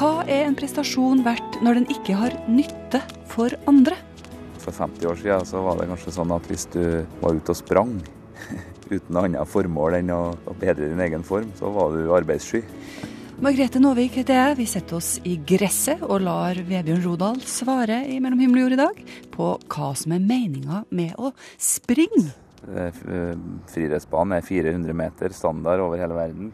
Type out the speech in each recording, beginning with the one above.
Hva er en prestasjon verdt når den ikke har nytte for andre? For 50 år siden så var det kanskje sånn at hvis du var ute og sprang uten annet formål enn å, bedre din egen form, så var du arbeidssky. Margrethe Nåvik heter jeg. Vi setter oss i gresset og lar Vebjørn Rodal svare i Mellom himmel og jord i dag på hva som er meninga med å springe. Eh, friidrettsbanen er 400 meter standard over hele verden.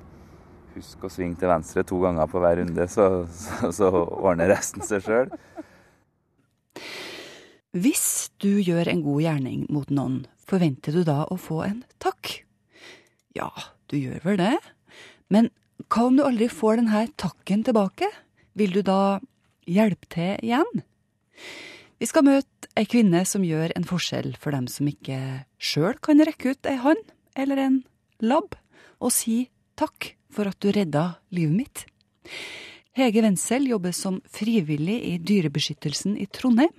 Husk å svinge til venstre to ganger på hver runde, så, så, så ordner resten seg sjøl. Hvis du gjør en god gjerning mot noen, forventer du da å få en takk? Ja, du gjør vel det. Men hva om du aldri får denne takken tilbake? Vil du da hjelpe til igjen? Vi skal møte ei kvinne som gjør en forskjell for dem som ikke sjøl kan rekke ut ei hånd eller en labb, og si takk for at du redda livet mitt. Hege Wendsel jobber som frivillig i Dyrebeskyttelsen i Trondheim.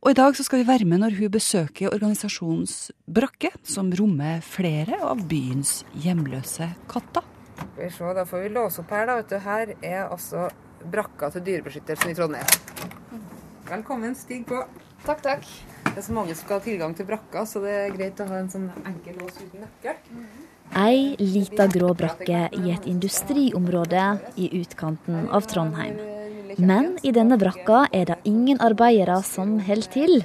Og i dag så skal vi være med når hun besøker organisasjonens brakke, som rommer flere av byens hjemløse katter. Skal vi se, Da får vi låse opp her. da, vet du. Her er altså brakka til Dyrebeskyttelsen i Trondheim. Velkommen, stig på. Takk, takk. Det er så mange som skal ha tilgang til brakka, så det er greit å ha en sånn enkel lås uten nøkkel. Ei lita grå brakke i et industriområde i utkanten av Trondheim. Men i denne brakka er det ingen arbeidere som holder til.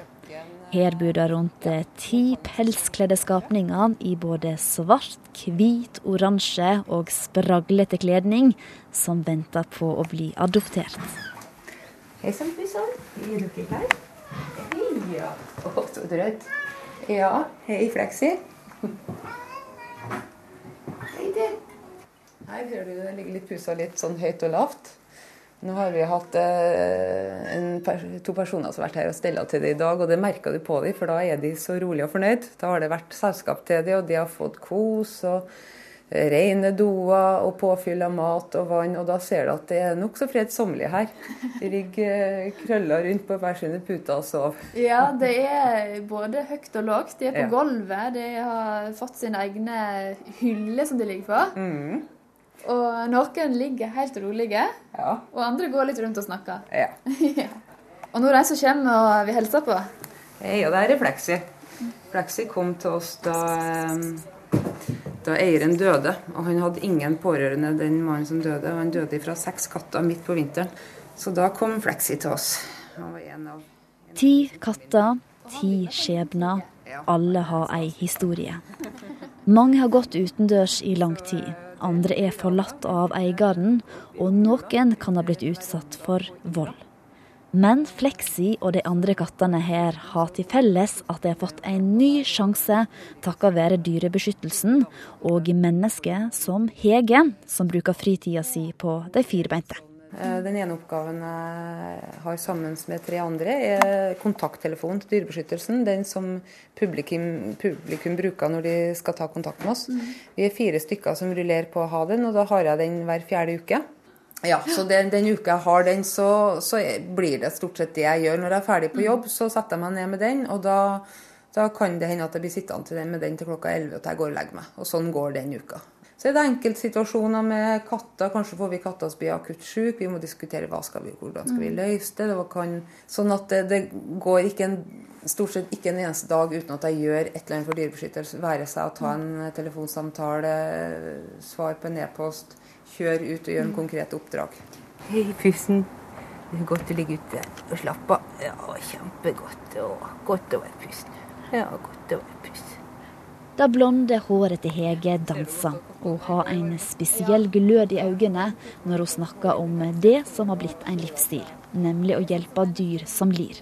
Her bor det rundt ti pelskledde skapninger i både svart, hvit, oransje og spraglete kledning, som venter på å bli adoptert. Hei sann, Pusann. Er dere her? Hei, ja. Å, så drøyt. Ja, hei, Fleksi. Hei, det. Her hører du det ligger litt pussa litt sånn høyt og lavt. Nå har vi hatt eh, per, to personer som har vært her og stella til det i dag, og det merker du på dem, for da er de så rolig og fornøyd. Da har det vært selskap til dem, og de har fått kos og rene doer og påfyll av mat og vann, og da ser du at det er nokså fredsommelig her. De ligger krøller rundt på hver sine puter og sover. Ja, det er både høyt og lågt. De er på ja. gulvet. De har fått sine egne hyller som de ligger på. Mm. Og noen ligger helt rolige, ja. og andre går litt rundt og snakker. Ja. ja. Og nå er det en som kommer og vil hilse på. Hei, og det er Refleksi. Refleksi kom til oss da, da eieren døde. Og han hadde ingen pårørende, den mannen som døde. Og Han døde fra seks katter midt på vinteren. Så da kom Fleksi til oss. Av, ti katter, ti skjebner. Alle har ei historie. Mange har gått utendørs i lang tid andre er forlatt av eieren, og noen kan ha blitt utsatt for vold. Men Fleksi og de andre kattene her har til felles at de har fått en ny sjanse takket være Dyrebeskyttelsen og mennesker som Hege, som bruker fritida si på de firbeinte. Eh, den ene oppgaven jeg har sammen med tre andre, er kontakttelefonen til Dyrebeskyttelsen. Den som publikum, publikum, bruker når de skal ta kontakt med oss. Mm. Vi er fire stykker som rullerer på å ha den, og da har jeg den hver fjerde uke. Ja, så den, den uka jeg har den, så, så, blir det stort sett det jeg gjør. Når jeg er ferdig på mm. jobb, så setter jeg meg ned med den, og da, da kan det hende at jeg blir sittende med den til klokka 11 og jeg går og legger meg. Og sånn går den uka. Så er det enkeltsituasjoner med katter. Kanskje får vi katter som blir akutt syke. Vi må diskutere hva skal vi, hvordan skal vi mm. løse det. det kan, sånn at det, det går en, stort sett ikke en eneste dag uten at jeg gjør et eller annet for dyrebeskyttelse. Være seg å ta en mm. telefonsamtale, svar på en e-post, kjøre ut og gjøre en mm. konkret oppdrag. Hei, pussen. Det er godt å ligge ute og slappe av. Ja, kjempegodt. Og godt å være pusten. Ja, godt å være pusten. Det blonde håret til Hege danser og har en spesiell glød i øynene når hun snakker om det som har blitt en livsstil, nemlig å hjelpe dyr som lir.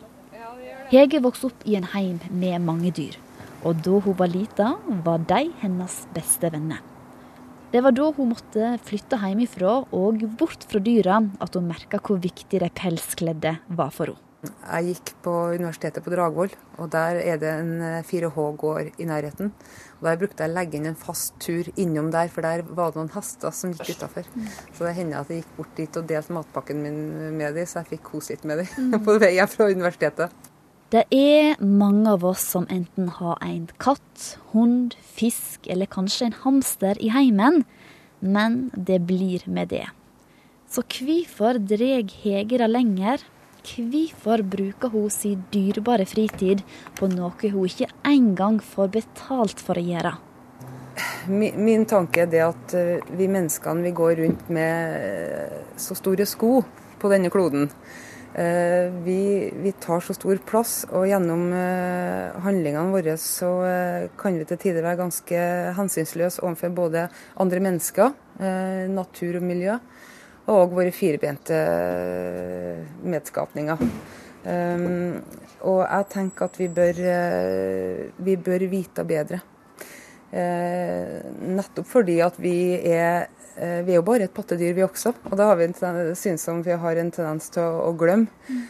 Hege vokste opp i en heim med mange dyr, og da hun var lita, var de hennes beste venner. Det var da hun måtte flytte hjemmefra og bort fra dyra at hun merka hvor viktig de pelskledde var for henne. Jeg gikk på universitetet på Dragvoll, og der er det en 4H-gård i nærheten. Og Der brukte jeg å legge inn en fast tur innom der, for der var det noen hester som gikk utafor. Så det hender at jeg gikk bort dit og delte matpakken min med dem, så jeg fikk kose litt med dem mm. på vei fra universitetet. Det er mange av oss som enten har en katt, hund, fisk eller kanskje en hamster i heimen, men det blir med det. Så hvorfor dreg Hege det lenger? Hvorfor bruker hun sin dyrebare fritid på noe hun ikke engang får betalt for å gjøre? Min, min tanke er det at eh, vi menneskene vi går rundt med eh, så store sko på denne kloden. Eh, vi, vi, tar så stor plass, og gjennom handlingene våre så kan vi til tider være ganske hensynsløse overfor både andre mennesker, natur og miljø og våre firbente medskapninger. Um, og jeg tenker at vi bør, uh, vi bør vite bedre. Uh, nettopp fordi at vi er uh, vi er jo bare et pattedyr, vi også. Og da har vi en synes som vi har en tendens til å, å glemme. Mm.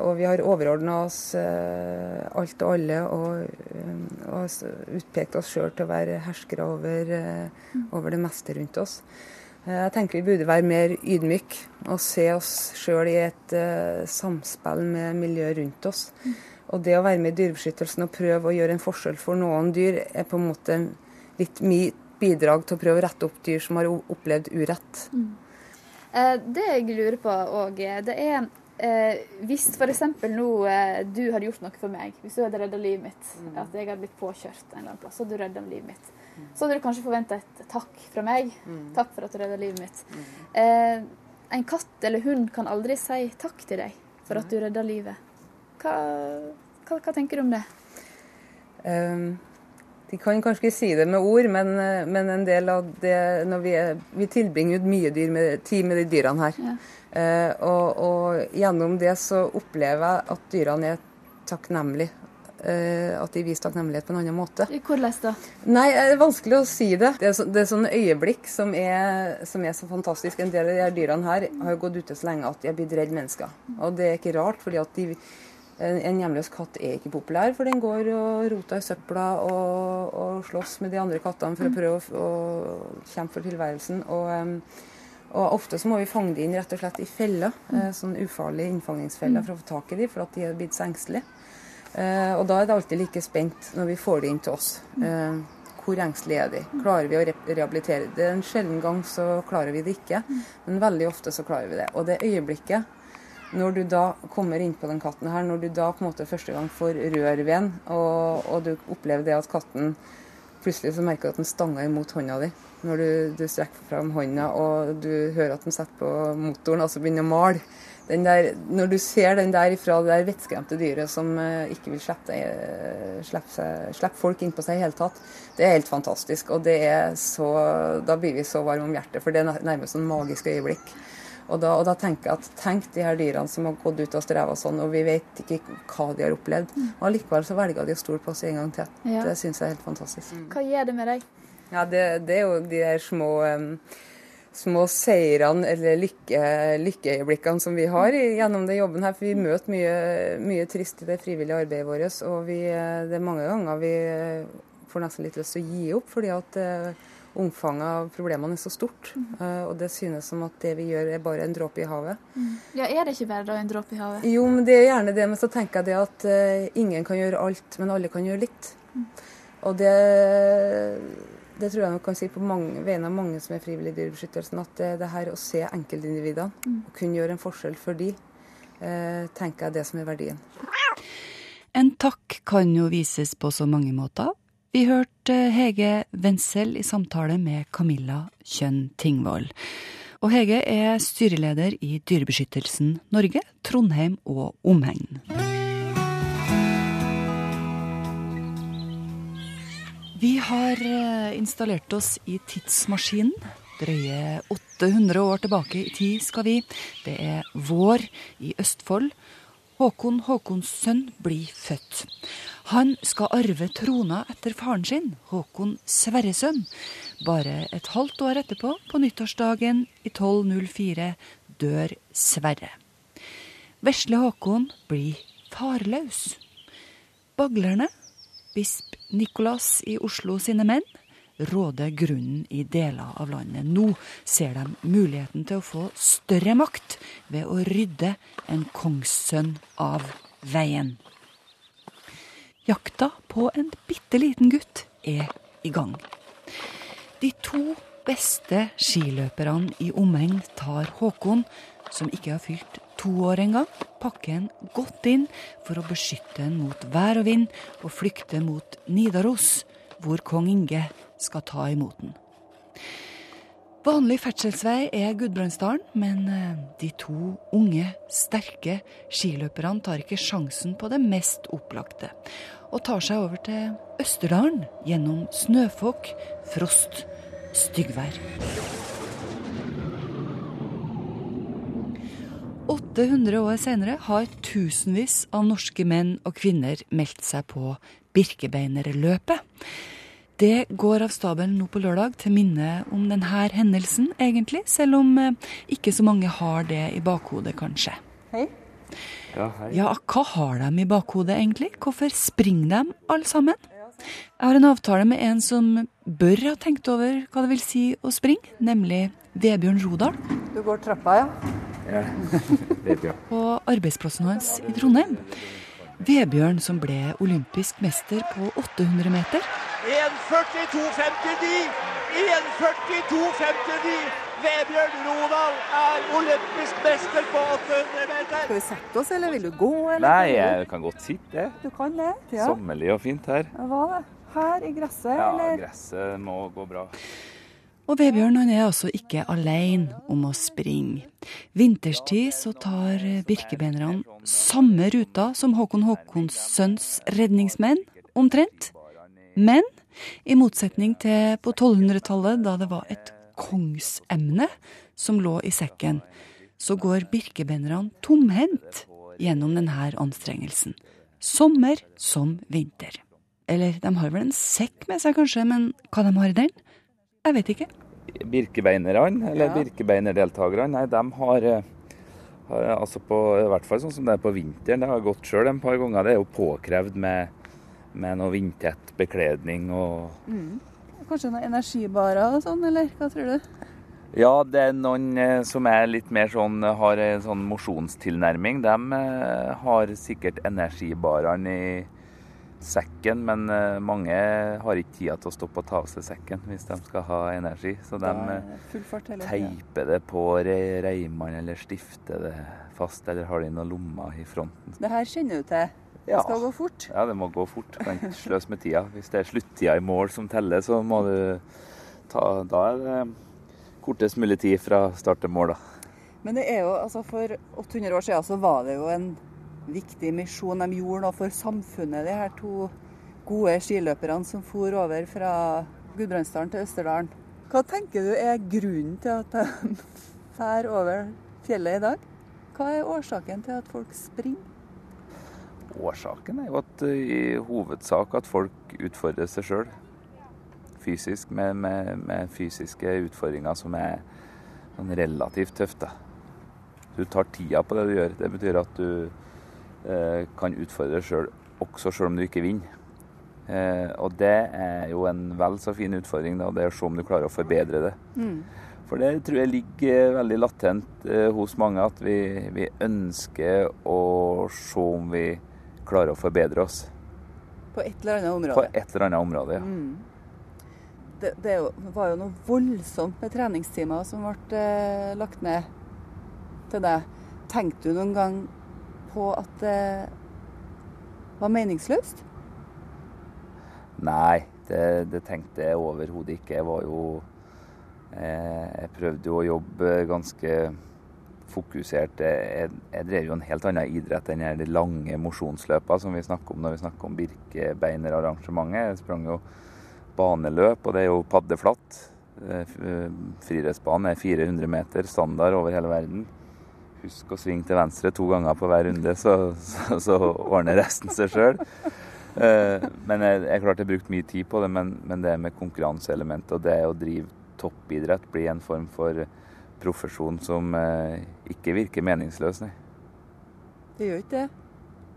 og vi har overordna oss alt og alle og, og utpekt oss sjøl til å være herskere over, over det meste rundt oss. Eh, jeg tenker vi burde være mer ydmyke og se oss sjøl i et uh, samspill med miljøet rundt oss. Mm. Og det å være med i Dyrebeskyttelsen og prøve å gjøre en forskjell for noen dyr, er på en måte litt mitt bidrag til å prøve å rette opp dyr som har opplevd urett. Mm. Eh, det jeg lurer på òg, det er eh, hvis f.eks. nå eh, du hadde gjort noe for meg, hvis du hadde redda livet mitt, mm. at jeg hadde blitt påkjørt en eller annen plass, og du redda livet mitt så hadde du kanskje forventa et takk fra meg. Mm. Takk for at du redda livet mitt. Mm. Eh, en katt eller hund kan aldri si takk til deg for at du redda livet. Hva, hva, hva, tenker du om det? Um, de kan kanskje ikke si det med ord, men, men en del av det når vi, er, vi tilbringer mye med, tid med de dyrene her. Ja. Uh, og, og, gjennom det så opplever jeg at dyrene er takknemlige Eh, at de viser takknemlighet på en annen måte. Hvordan da? Nei, Det er vanskelig å si det. Det er, så, det er sånne øyeblikk som er, som er, så fantastisk. En del av de her dyrene her har jo gått ute så lenge at de har blitt redd mennesker. Og det er ikke rart, fordi at de, en hjemløs katt er ikke populær, for den går og roter i søpla og, og slåss med de andre kattene for å prøve å, kjempe for tilværelsen. Og, og ofte så må vi fange dem inn rett og slett i feller, eh, sånn ufarlige innfangingsfeller for å få tak i dem, for at de er blitt så engstelige. Eh, og da er det alltid like spent når vi får det inn til oss. Eh, hvor engstelige er de? Klarer vi å rehabilitere? Det er En sjelden gang så klarer vi det ikke, men veldig ofte så klarer vi det. Og det øyeblikket når du da kommer inn på den katten her, når du da på en måte første gang får rør ved den, og, og, du opplever det at katten Plutselig så merker du at den stanger imot hånda di. Når du, du strekker fram hånda og du hører at den setter på motoren, altså begynner å male der, når du ser den der ifra det der vettskremte dyret som uh, ikke vil slippe, slippe, seg, folk inn på seg i hele tatt, det er helt fantastisk. Og det er så, da blir vi så varme om hjertet, for det er nærmest en magisk øyeblikk. Og da, og da, tenker jeg at tenk de her dyrene som har gått ut og streva sånn, og vi vet ikke hva de har opplevd. Mm. Og likevel så velger de å stole på oss en gang til. Ja. Det syns jeg er helt fantastisk. Hva gjør det med deg? Ja, det, det er jo de der små um, små seirene eller lykke, lykkeøyeblikkene som vi har gjennom den jobben her. For vi møter mye, mye trist i det frivillige arbeidet vårt. Og vi, det er mange ganger vi får nesten litt lyst til å gi opp, fordi at uh, omfanget av problemene er så stort. Mm. Uh, og det synes som at det vi gjør er bare en dråpe i havet. Mm. Ja, Er det ikke bare da en dråpe i havet? Jo, men det er gjerne det. Men så tenker jeg det at uh, ingen kan gjøre alt, men alle kan gjøre litt. Mm. Og det det tror jeg nok kan si på mange, vegne av mange som er frivillige i Dyrebeskyttelsen, at det, det her å se enkeltindividene mm. og kunne gjøre en forskjell for de, eh, tenker jeg er det som er verdien. En takk kan jo vises på så mange måter. Vi hørte Hege Wendsel i samtale med Camilla Kjønn Tingvoll. Og Hege er styreleder i Dyrebeskyttelsen Norge, Trondheim og omegn. Vi har eh, installert oss i tidsmaskinen. Drøye 800 år tilbake i tid skal vi. Det er vår i Østfold. Håkon Håkons sønn blir født. Han skal arve trona etter faren sin, Håkon Sverresønn. Bare et halvt år etterpå, på nyttårsdagen i 1204, dør Sverre. Vesle Håkon blir farløs. Baglerne bisp Nicolas i Oslo sine menn råder grunnen i deler av landet. Nå ser de muligheten til å få større makt ved å rydde en kongssønn av veien. Jakta på en bitte liten gutt er i gang. De to beste skiløperne i omegn tar Håkon, som ikke har fylt to år en gang, pakke en godt inn for å beskytte en mot vær og vind og flykte mot Nidaros, hvor kong Inge skal ta imot den. Vanlig ferdselsvei er Gudbrandsdalen, men eh, de to unge, sterke skiløperne tar ikke sjansen på det mest opplagte, og tar seg over til Østerdalen gjennom snøfokk, frost, styggvær. 800 år senere har tusenvis av norske menn og kvinner meldt seg på Birkebeinerløpet. Det går av stabelen nå på lørdag til minne om denne hendelsen, egentlig, selv om eh, ikke så mange har det i bakhodet, kanskje. Hei. Ja, hei. Ja, hva har de i bakhodet, egentlig? Hvorfor springer de, alle sammen? Jeg har en avtale med en som bør ha tenkt over hva det vil si å springe, nemlig Vebjørn Rodal. Du går trappa, ja? Ja. Vebjørn. På arbeidsplassen hans i Trondheim. Vebjørn som ble olympisk mester på 800 meter. 1.42,59! 1.42,59! Vebjørn Rodal er olympisk mester på 800 meter! Skal vi sette oss, eller vil du gå? Eller? Nei, jeg kan godt sitte. Du kan det? Ja. Sommerlig og fint her. Hva? Her i gresset, Ja, eller? gresset må gå bra. Og Vebjørn han er altså ikke alene om å springe. Vinterstid så tar birkebeinerne samme ruta som Håkon Håkonssøns redningsmenn, omtrent. Men i motsetning til på 1200-tallet, da det var et kongsemne som lå i sekken, så går birkebeinerne tomhendt gjennom denne anstrengelsen. Sommer som vinter. Eller de har vel en sekk med seg, kanskje, men hva de har i den? Jeg vet ikke. Birkebeinerne, eller Ja. birkebeinerdeltakerne, nei, de har, eh, har altså på, i hvert fall sånn som det er på vinteren. Det har gått sjøl en par ganger. Det er jo påkrevd med, med noe vindtett bekledning og Kanskje noen energibarer og sånn, eller hva tror du? Ja, det er noen eh, som er litt mer sånn, har en sånn mosjonstilnærming. De eh, har sikkert energibarene i sekken, men eh, mange har ikke tida til å stoppe og ta av seg sekken hvis de skal ha energi. Så de eh, teiper det på re- reimene eller stifter det fast, eller har det i noen lommer i fronten. Det her kjenner du til. Det Ja. skal gå fort. Ja, det må gå fort. Kan ikke sløse med tida. Hvis det er sluttida i mål som teller, så må du ta Da er det kortest mulig tid fra start til mål, da. Men det er jo, altså for 800 år siden så var det jo en viktig misjon de gjorde noe for samfunnet, de her to gode skiløperne som for over fra Gudbrandsdalen til Østerdalen. Hva tenker du er grunnen til at de drar over fjellet i dag? Hva er årsaken til at folk springer? Årsaken er jo at eh, i hovedsak at folk utfordrer seg sjøl. Fysisk, med, med, med fysiske utfordringer som er sånn relativt tøft. Du tar tida på det du gjør. Det betyr at du kan utfordre sjøl også sjøl om du ikke vinner. Eh, og det er jo en vel så fin utfordring, da, det er å se om du klarer å forbedre det. For det tror jeg ligger veldig latent eh, hos mange, at vi, vi ønsker å se om vi klarer å forbedre oss På et eller annet på område. et eller annet område. Ja. Det, det er var jo noe voldsomt med treningstimer som ble eh, lagt ned til deg. Tenkte du noen gang på at det var meningsløst? Nei, det, det tenkte jeg overhodet ikke. Jeg var jo eh, Jeg prøvde jo å jobbe ganske fokusert. Jeg, jeg drev jo en helt annen idrett enn de lange mosjonsløpa som vi snakker om når vi snakker om Birkebeinerarrangementet. Jeg sprang jo baneløp, og det er jo paddeflatt. Eh, eh, Friidrettsbanen er 400 meter standard over hele verden. Husk å svinge til venstre to ganger på hver runde, så, så, så ordner resten seg sjøl. Men jeg, jeg klarte jeg brukte mye tid på det, men, men det med konkurranseelementet og det å drive toppidrett blir en form for profesjon som eh, ikke virker meningsløs, nei. Det gjør ikke det.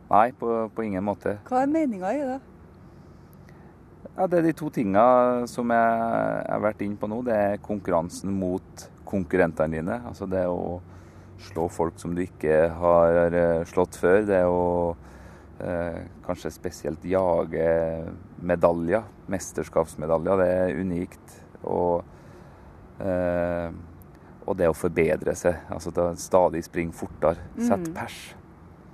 Nei, på, på ingen måte. Hva er meninga i det? Ja, Det er de to tinga som jeg jeg har vært inne på nå. Det er konkurransen mot konkurrentene dine. Altså det å slå folk som du ikke har eh, slått før. Det å eh, kanskje spesielt jage medaljer, mesterskapsmedaljer. Det er unikt. Og Eh, og det å forbedre seg. Altså stadig springe fortere. Sette mm. pers.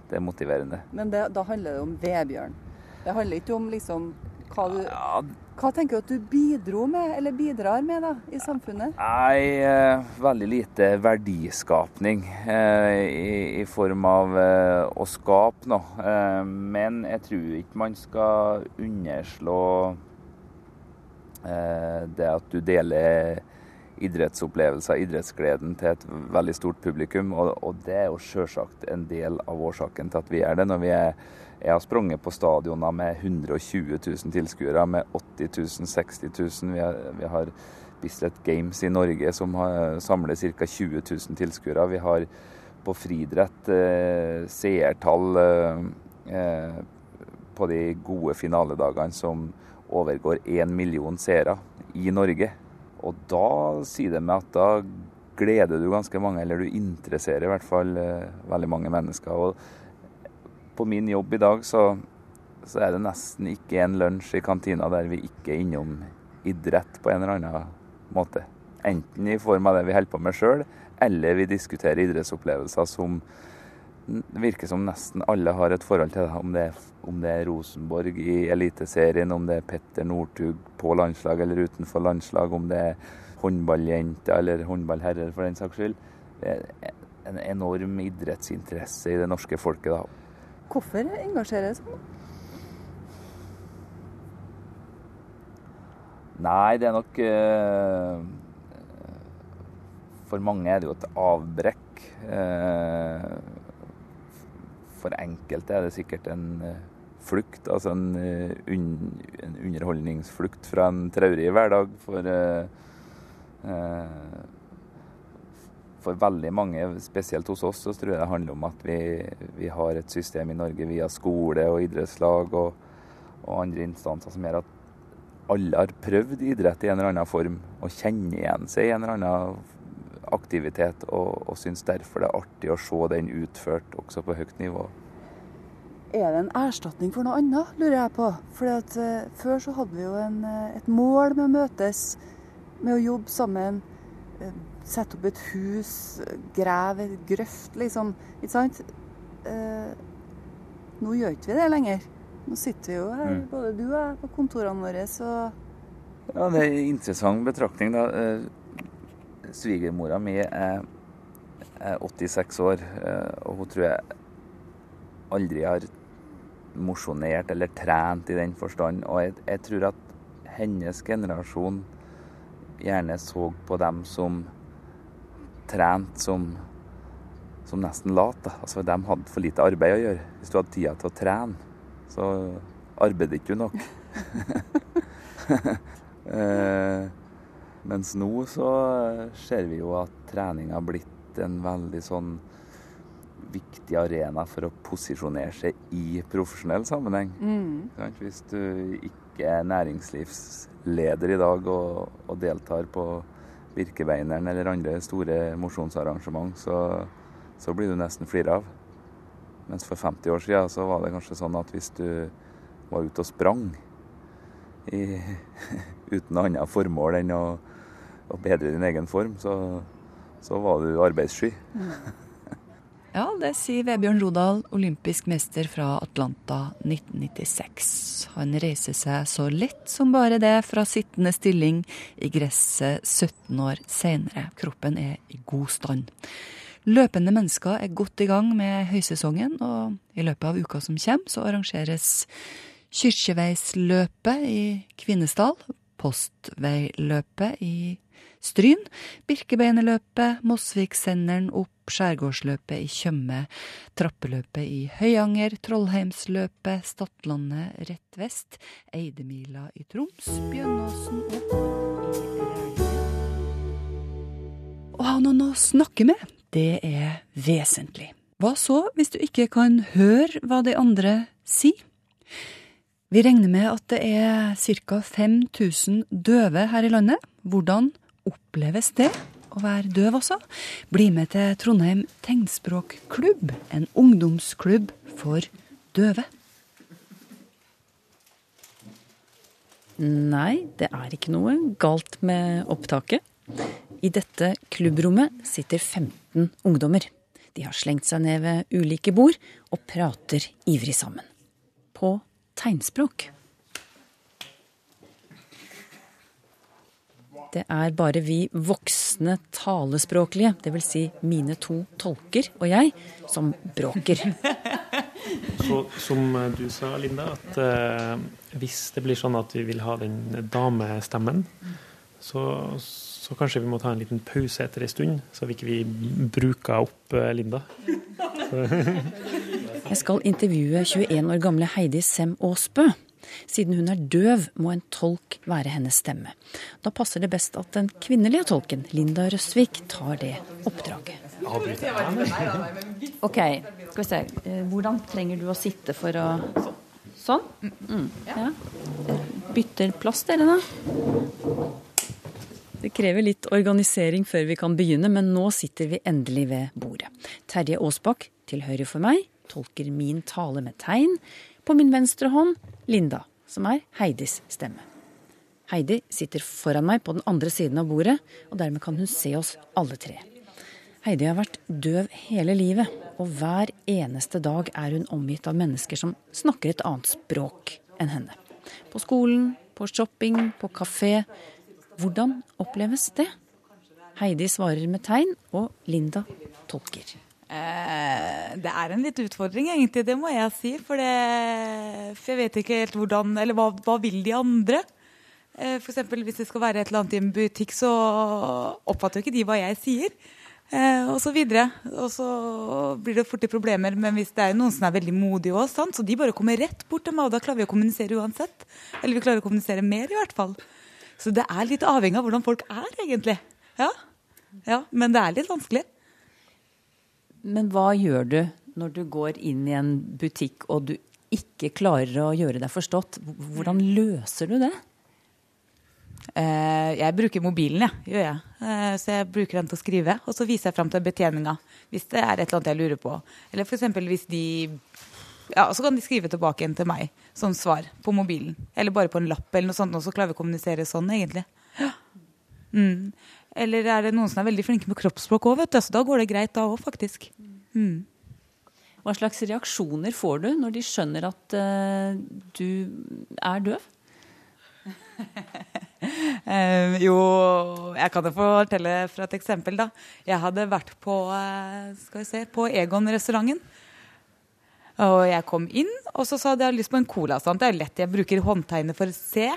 Det er motiverende. Men det, da handler det om Vebjørn? Det handler ikke om liksom hva du ja, hva tenker du at du bidro med, eller bidrar med da, i samfunnet? Nei, eh, veldig lite verdiskapning eh, i, i, form av eh, å skape noe. Men jeg tror ikke man skal underslå det at du deler idrettsopplevelser, idrettsgleden, til et veldig stort publikum. Og, og det er jo sjølsagt en del av årsaken til at vi gjør det. når vi er jeg har sprunget på stadioner med 120 000 tilskuere, med 80 000, 60 000. Vi har, vi har Bislett Games i Norge som har, samler ca. 20 000 tilskuere. Vi har på friidrett eh, seertall eh, eh, på de gode finaledagene som overgår én million seere i Norge. Og da sier det meg at da gleder du ganske mange, eller du interesserer i hvert fall eh, veldig mange mennesker. og på min jobb i dag så, så, er det nesten ikke en lunsj i kantina der vi ikke er innom idrett på en eller annen måte. Enten i form av det vi holder på med sjøl, eller vi diskuterer idrettsopplevelser som virker som nesten alle har et forhold til. Om det, er, om det er Rosenborg i Eliteserien, om det er Petter Northug på landslag eller utenfor landslag, om det er håndballjenter eller håndballherrer for den saks skyld. Det er en enorm idrettsinteresse i det norske folket. da. Hvorfor engasjerer jeg sånn? Nei, det er nok uh, For mange er det jo et avbrekk. Uh, for enkelte er det sikkert en uh, flukt, altså en, underholdningsflukt fra en traurig hverdag. For for veldig mange, spesielt hos oss, så tror jeg det handler om at vi, vi har et system i Norge via skole og idrettslag og, og, andre instanser som gjør at alle har prøvd idrett i en eller annen form og kjenner igjen seg i en eller annen aktivitet, og, og syns derfor det er artig å se den utført også på høyt nivå. Er det en erstatning for noe annet, lurer jeg på. For uh, Før så hadde vi jo en, uh, et mål med å møtes, med å jobbe sammen. Uh, sette opp et hus, grave et grøft, liksom. Ikke sant? Eh, nå gjør ikke vi det lenger. Nå sitter vi jo her, mm. både du og jeg, på kontorene våre, så Ja, det er en interessant betraktning, da. Eh, svigermora mi er, er 86 år, eh, og hun tror jeg aldri har mosjonert eller trent i den forstand. Og jeg, jeg tror at hennes generasjon gjerne så på dem som trent som, som nesten lat. Altså, de hadde for lite arbeid å gjøre. Hvis du hadde tida til å trene, så arbeidet ikke du nok. eh, mens nå så ser vi jo at trening har blitt en veldig sånn viktig arena for å posisjonere seg i profesjonell sammenheng. Mm. Hvis du ikke er næringslivsleder i dag og, og deltar på Birkebeineren eller andre store mosjonsarrangement, så, så, blir du nesten flira av. Mens for 50 år siden så var det kanskje sånn at hvis du var ute og sprang i, uten noe annet formål enn å, å, bedre din egen form, så, så var du arbeidssky. Mm. Ja, det sier Vebjørn Rodal, olympisk mester fra Atlanta 1996. Han reiser seg så lett som bare det fra sittende stilling i gresset 17 år senere. Kroppen er i god stand. Løpende mennesker er godt i gang med høysesongen, og i løpet av uka som kommer, så arrangeres Kyrkjeveisløpet i Kvinesdal, Postveiløpet i Stryn, Birkebeinerløpet, Mosviksenderen opp Skjærgårdsløpet i Tjøme, Trappeløpet i Høyanger, Trollheimsløpet, Stadlandet rett vest, Eidemila i Troms, Bjønnåsen opp. Å ha noen å snakke med, det er vesentlig. Hva så hvis du ikke kan høre hva de andre sier? Vi regner med at det er ca. 5000 døve her i landet. Hvordan oppleves det å være døv også? Bli med til Trondheim tegnspråkklubb, en ungdomsklubb for døve. Nei, det er ikke noe galt med opptaket. I dette klubbrommet sitter 15 ungdommer. De har slengt seg ned ved ulike bord og prater ivrig sammen. På tegnspråk. Det er bare vi voksne talespråklige, dvs. Si mine to tolker og jeg, som bråker. Så, som du sa, Linda, at eh, hvis det blir sånn at vi vil ha den damestemmen, så, så kanskje vi må ta en liten pause etter en stund, så vi ikke vi bruker opp eh, Linda. Jeg skal intervjue 21 år gamle Heidi Sem Aasbø. Siden hun er døv, må en tolk være hennes stemme. Da passer det best at den kvinnelige tolken, Linda Røsvik, tar det oppdraget. Ok, skal vi se. Eh, hvordan trenger du å sitte for å Sånn? Mm. Ja. Bytter plass, dere, da. Det krever litt organisering før vi kan begynne, men nå sitter vi endelig ved bordet. Terje Aasbakk til høyre for meg tolker min tale med tegn. På min venstre hånd Linda, som er Heidis stemme. Heidi sitter foran meg på den andre siden av bordet, og dermed kan hun se oss alle tre. Heidi har vært døv hele livet, og hver eneste dag er hun omgitt av mennesker som snakker et annet språk enn henne. På skolen, på shopping, på kafé. Hvordan oppleves det? Heidi svarer med tegn, og Linda tolker. Eh, det er en litt utfordring, egentlig, det må jeg si. For, det, for jeg vet ikke helt hvordan Eller hva, hva vil de andre? Eh, F.eks. hvis det skal være et eller annet i en butikk, så oppfatter jo ikke de hva jeg sier. Eh, og så videre. Og så blir det fort problemer. Men hvis det er noen som er veldig modige òg, så de bare kommer rett bort til meg, og da klarer vi å kommunisere uansett. Eller vi klarer å kommunisere mer, i hvert fall. Så det er litt avhengig av hvordan folk er, egentlig. Ja. ja men det er litt vanskelig. Men hva gjør du når du går inn i en butikk og du ikke klarer å gjøre deg forstått? Hvordan løser du det? Eh, jeg bruker mobilen, ja, gjør jeg. Eh, så jeg bruker den til å skrive. Og så viser jeg fram til betjeninga hvis det er et eller annet jeg lurer på. Eller f.eks. hvis de Ja, så kan de skrive tilbake igjen til meg som svar på mobilen. Eller bare på en lapp eller noe sånt, og så klarer vi å kommunisere sånn, egentlig. Mm. Eller er det noen som er veldig flinke med kroppsspråk òg, vet du. Så da går det greit da òg, faktisk. Mm. Hva slags reaksjoner får du når de skjønner at uh, du er døv? uh, jo, jeg kan jo fortelle fra et eksempel, da. Jeg hadde vært på, uh, skal vi se, på Egon-restauranten. Og jeg kom inn, og så sa jeg at jeg hadde lyst på en cola. Sant? Det er lett, jeg bruker håndtegnet for å se.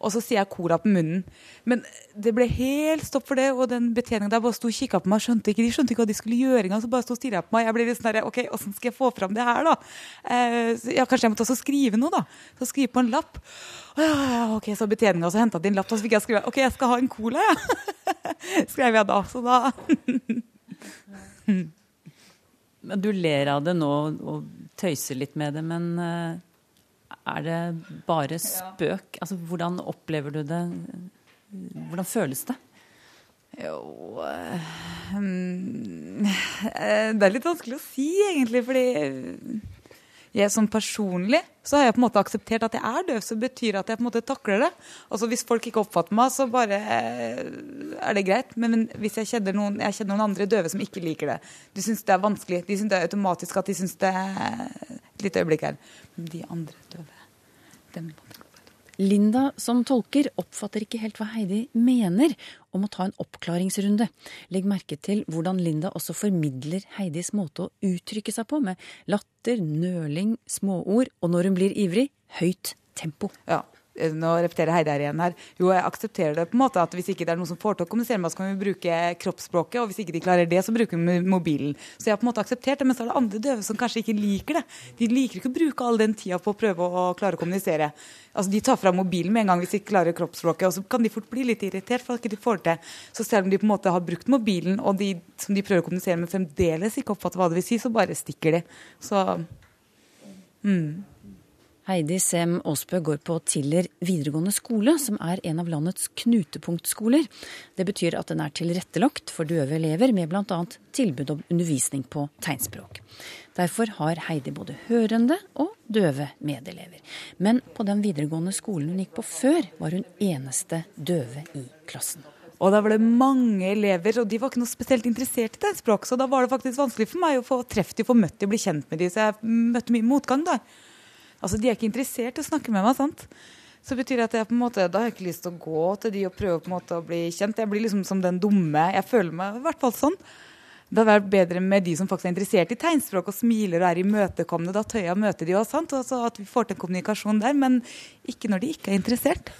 Og så sier jeg cola på munnen. Men det ble helt stopp for det. Og den betjeningen der bare sto og kikka på meg. Skjønte ikke, de skjønte ikke hva de skulle gjøre engang. Så bare sto og stirra på meg. Jeg ble litt sånn OK, åssen skal jeg få fram det her, da? Eh, ja, kanskje jeg måtte også skrive noe, da. Så skrive på en lapp. OK, så betjeninga så henta inn lapp, og så fikk jeg skrive OK, jeg skal ha en cola. Ja. Skrev jeg da. Så da Du ler av det nå og tøyser litt med det, men eh, er det bare spøk? Altså, hvordan opplever du det? Hvordan føles det? Jo um, Det er litt vanskelig å si, egentlig, fordi jeg som personlig så har jeg på en måte akseptert at jeg er døv, så betyr det at jeg på en måte takler det. Altså Hvis folk ikke oppfatter meg, så bare eh, er det greit. Men, hvis jeg kjenner, noen, jeg kjenner noen andre døve som ikke liker det, de syns det er vanskelig, de syns det er automatisk at de syns det Et lite øyeblikk her. Men de andre døve Linda som tolker oppfatter ikke helt hva Heidi mener om å ta en oppklaringsrunde. Legg merke til hvordan Linda også formidler Heidis måte å uttrykke seg på, med latter, nøling, småord, og når hun blir ivrig, høyt tempo. Ja, nå repeterer Heide her igjen her. Jo, jeg aksepterer det på en måte at hvis ikke det er noen som får til å kommunisere med oss, kan vi bruke kroppsspråket, og hvis ikke de klarer det, så bruker vi mobilen. Så jeg har på en måte akseptert det, men så er det andre døve som kanskje ikke liker det. De liker ikke å bruke all den tida på å prøve å klare å kommunisere. Altså, De tar fra mobilen med en gang hvis de ikke klarer kroppsspråket, og så kan de fort bli litt irritert for at de ikke får det til. Så selv om de på en måte har brukt mobilen, og de som de prøver å kommunisere med, fremdeles ikke oppfatter hva det vil si, så bare stikker de. Så mm. Heidi Sem Aasbø går på Tiller videregående skole, som er en av landets knutepunktskoler. Det betyr at den er tilrettelagt for døve elever, med bl.a. tilbud om undervisning på tegnspråk. Derfor har Heidi både hørende og døve medelever. Men på den videregående skolen hun gikk på før, var hun eneste døve i klassen. Og da var det mange elever, og de var ikke noe spesielt interessert i tegnspråk. Så da var det faktisk vanskelig for meg å få treff de, få møtt de, bli kjent med de, Så jeg møtte mye motgang da. Altså, de er ikke interessert i å snakke med meg, sant. Så betyr det at jeg på en måte, da har jeg ikke lyst til å gå til de og prøve på en måte å bli kjent. Jeg blir liksom som den dumme. Jeg føler meg i hvert fall sånn. Det hadde vært bedre med de som faktisk er interessert i tegnspråk og smiler og er imøtekommende. Da tør jeg å møte de også, sant? Altså at vi får til kommunikasjon der. Men ikke når de ikke er interessert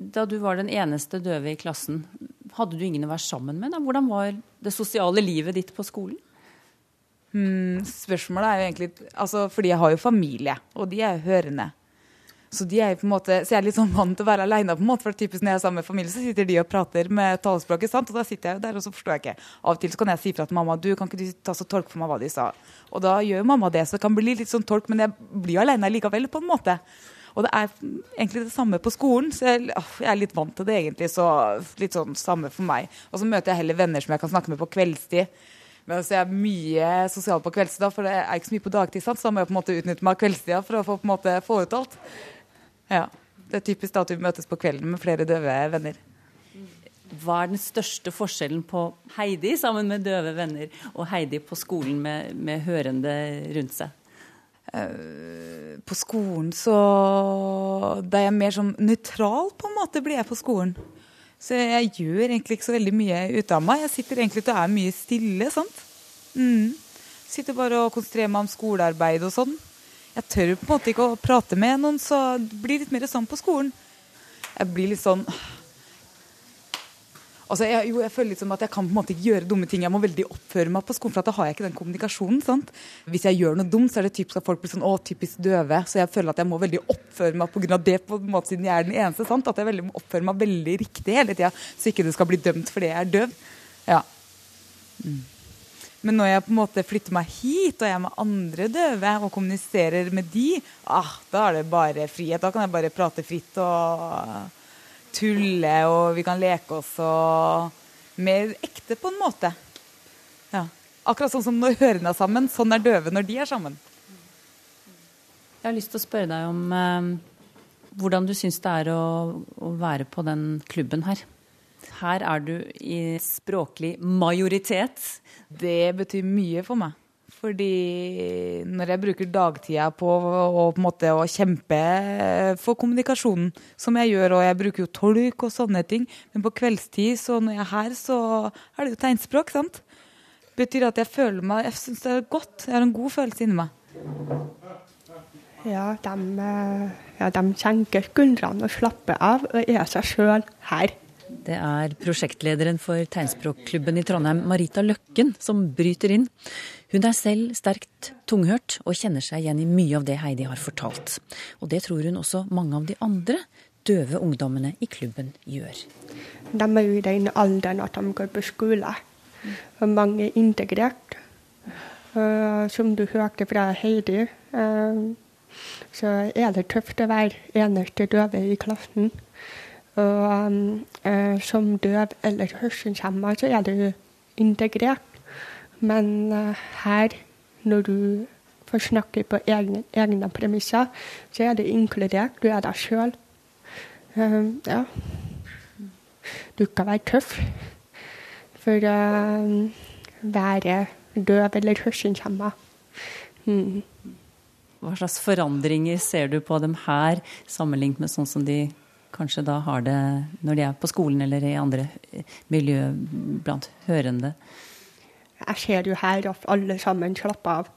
da du var den eneste døve i klassen, hadde du ingen å være sammen med? Da? Hvordan var det sosiale livet ditt på skolen? Hmm, spørsmålet er jo egentlig altså, Fordi jeg har jo familie, og de er hørende. Så, er måte, så jeg er litt sånn vant til å være aleine. For typisk når jeg er sammen med familie, så sitter de og prater med talespråket. sant? Og da sitter jeg jo der, og så forstår jeg ikke. Av og til så kan jeg si fra til mamma du kan ikke du ta så tolk for meg hva de sa. Og da gjør mamma det, så det kan bli litt sånn tolk, men jeg blir aleine likevel, på en måte. Og det er egentlig det samme på skolen, så jeg, jeg, er litt vant til det egentlig. Så litt sånn samme for meg. Og så møter jeg heller venner som jeg kan snakke med på kveldstid. Men så jeg er mye sosial på kveldstida, for det er ikke så mye på dagtid. Så da må jeg på en måte utnytte meg av kveldstida for å få, på en måte, få ut alt. Ja. Det er typisk da at vi møtes på kvelden med flere døve venner. Hva er den største forskjellen på Heidi sammen med døve venner og Heidi på skolen med, med hørende rundt seg? Eh, på skolen så Da er jeg mer sånn nøytral, på en måte, blir jeg på skolen. Så jeg gjør egentlig ikke så veldig mye ut av meg. Jeg sitter egentlig og er mye stille. sant? Mm. Sitter bare og konsentrerer meg om skolearbeid og sånn. Jeg tør på en måte ikke å prate med noen, så det blir litt mer sånn på skolen. Jeg blir litt sånn Altså, jeg, jo, jeg føler liksom at jeg kan på en måte ikke gjøre dumme ting. Jeg må veldig oppføre meg på skolen, for da har jeg ikke den kommunikasjonen. sant? Hvis jeg gjør noe dumt, så er det typisk at folk blir sånn å, typisk døve. Så jeg føler at jeg må veldig oppføre meg pga. det, på en måte siden jeg er den eneste. sant? At jeg veldig må oppføre meg veldig riktig hele tida, så ikke det skal bli dømt fordi jeg er døv. Ja. Mm. Men når jeg på en måte flytter meg hit, og jeg er med andre døve og kommuniserer med de, ah, da er det bare frihet. Da kan jeg bare prate fritt og tulle, og vi kan leke oss og mer ekte på en måte. Ja. Akkurat sånn som når hørene er sammen, sånn er døve når de er sammen. Jeg har lyst til å spørre deg om eh, hvordan du syns det er å, å være på den klubben her. Her er du i språklig majoritet. Det betyr mye for meg. Fordi når jeg bruker dagtida på å, på måte, å kjempe for kommunikasjonen, som jeg gjør, og jeg bruker jo tolk og sånne ting, men på kveldstid, så når jeg er her, så er det jo tegnspråk, sant? Betyr at jeg føler meg Jeg syns det er godt. Jeg har en god følelse inni meg. Ja, de, eh, ja, de senker skuldrene og slapper av og er seg sjøl her. Det er prosjektlederen for tegnspråkklubben i Trondheim, Marita Løkken, som bryter inn. Hun er selv sterkt tunghørt og kjenner seg igjen i mye av det Heidi har fortalt. Og det tror hun også mange av de andre døve ungdommene i klubben gjør. De er jo i den alderen at de går på skole. Og mange er integrert. Uh, som du hørte fra Heidi, uh, så er det tøft å være eneste døve i klassen. Og uh, som døv eller hørselshemma så er du integrert. Men uh, her, når du får snakke på egne, egne, premisser, så er det inkludert. Du er deg sjøl. Uh, ja. Du kan være tøff for å være døv eller hørselshemma. Mm. Hva slags forandringer ser du på dem her, sammenlignet med sånn som de kanskje da har det når de er på skolen eller i andre miljø blant hørende? Jeg ser jo her at alle sammen slapper av.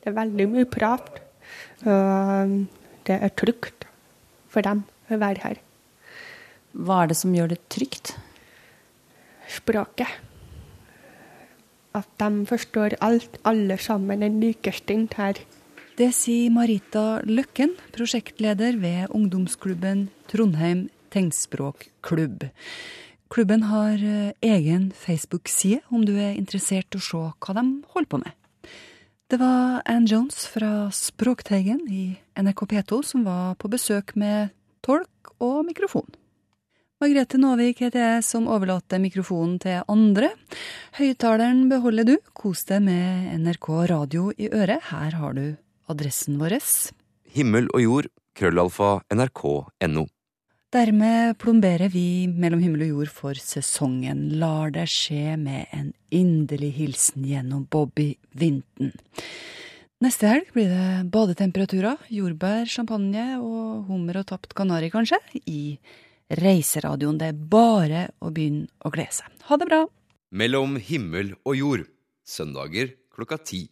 Det er veldig mye prat. Og det er trygt for dem å være her. Hva er det som gjør det trygt? Språket. At de forstår alt. Alle sammen er likestilt her. Det sier Marita Løkken, prosjektleder ved ungdomsklubben Trondheim tegnspråkklubb. Klubben har eh, egen Facebook-side om du er interessert i å se hva de holder på med. Det var Ann Jones fra Språkteigen i NRK P2 som var på besøk med tolk og mikrofon. Margrethe Nåvik heter jeg, som overlater mikrofonen til andre. Høyttaleren beholder du, kos deg med NRK radio i øret. Her har du adressen vår. Himmel og jord, krøllalfa, nrk.no. Dermed plomberer vi Mellom himmel og jord for sesongen. Lar det skje med en inderlig hilsen gjennom Bobby Vinten. Neste helg blir det badetemperaturer, jordbær, champagne og hummer og tapt kanari, kanskje, i Reiseradioen. Det er bare å begynne å glede seg. Ha det bra! Mellom himmel og jord. Søndager klokka ti.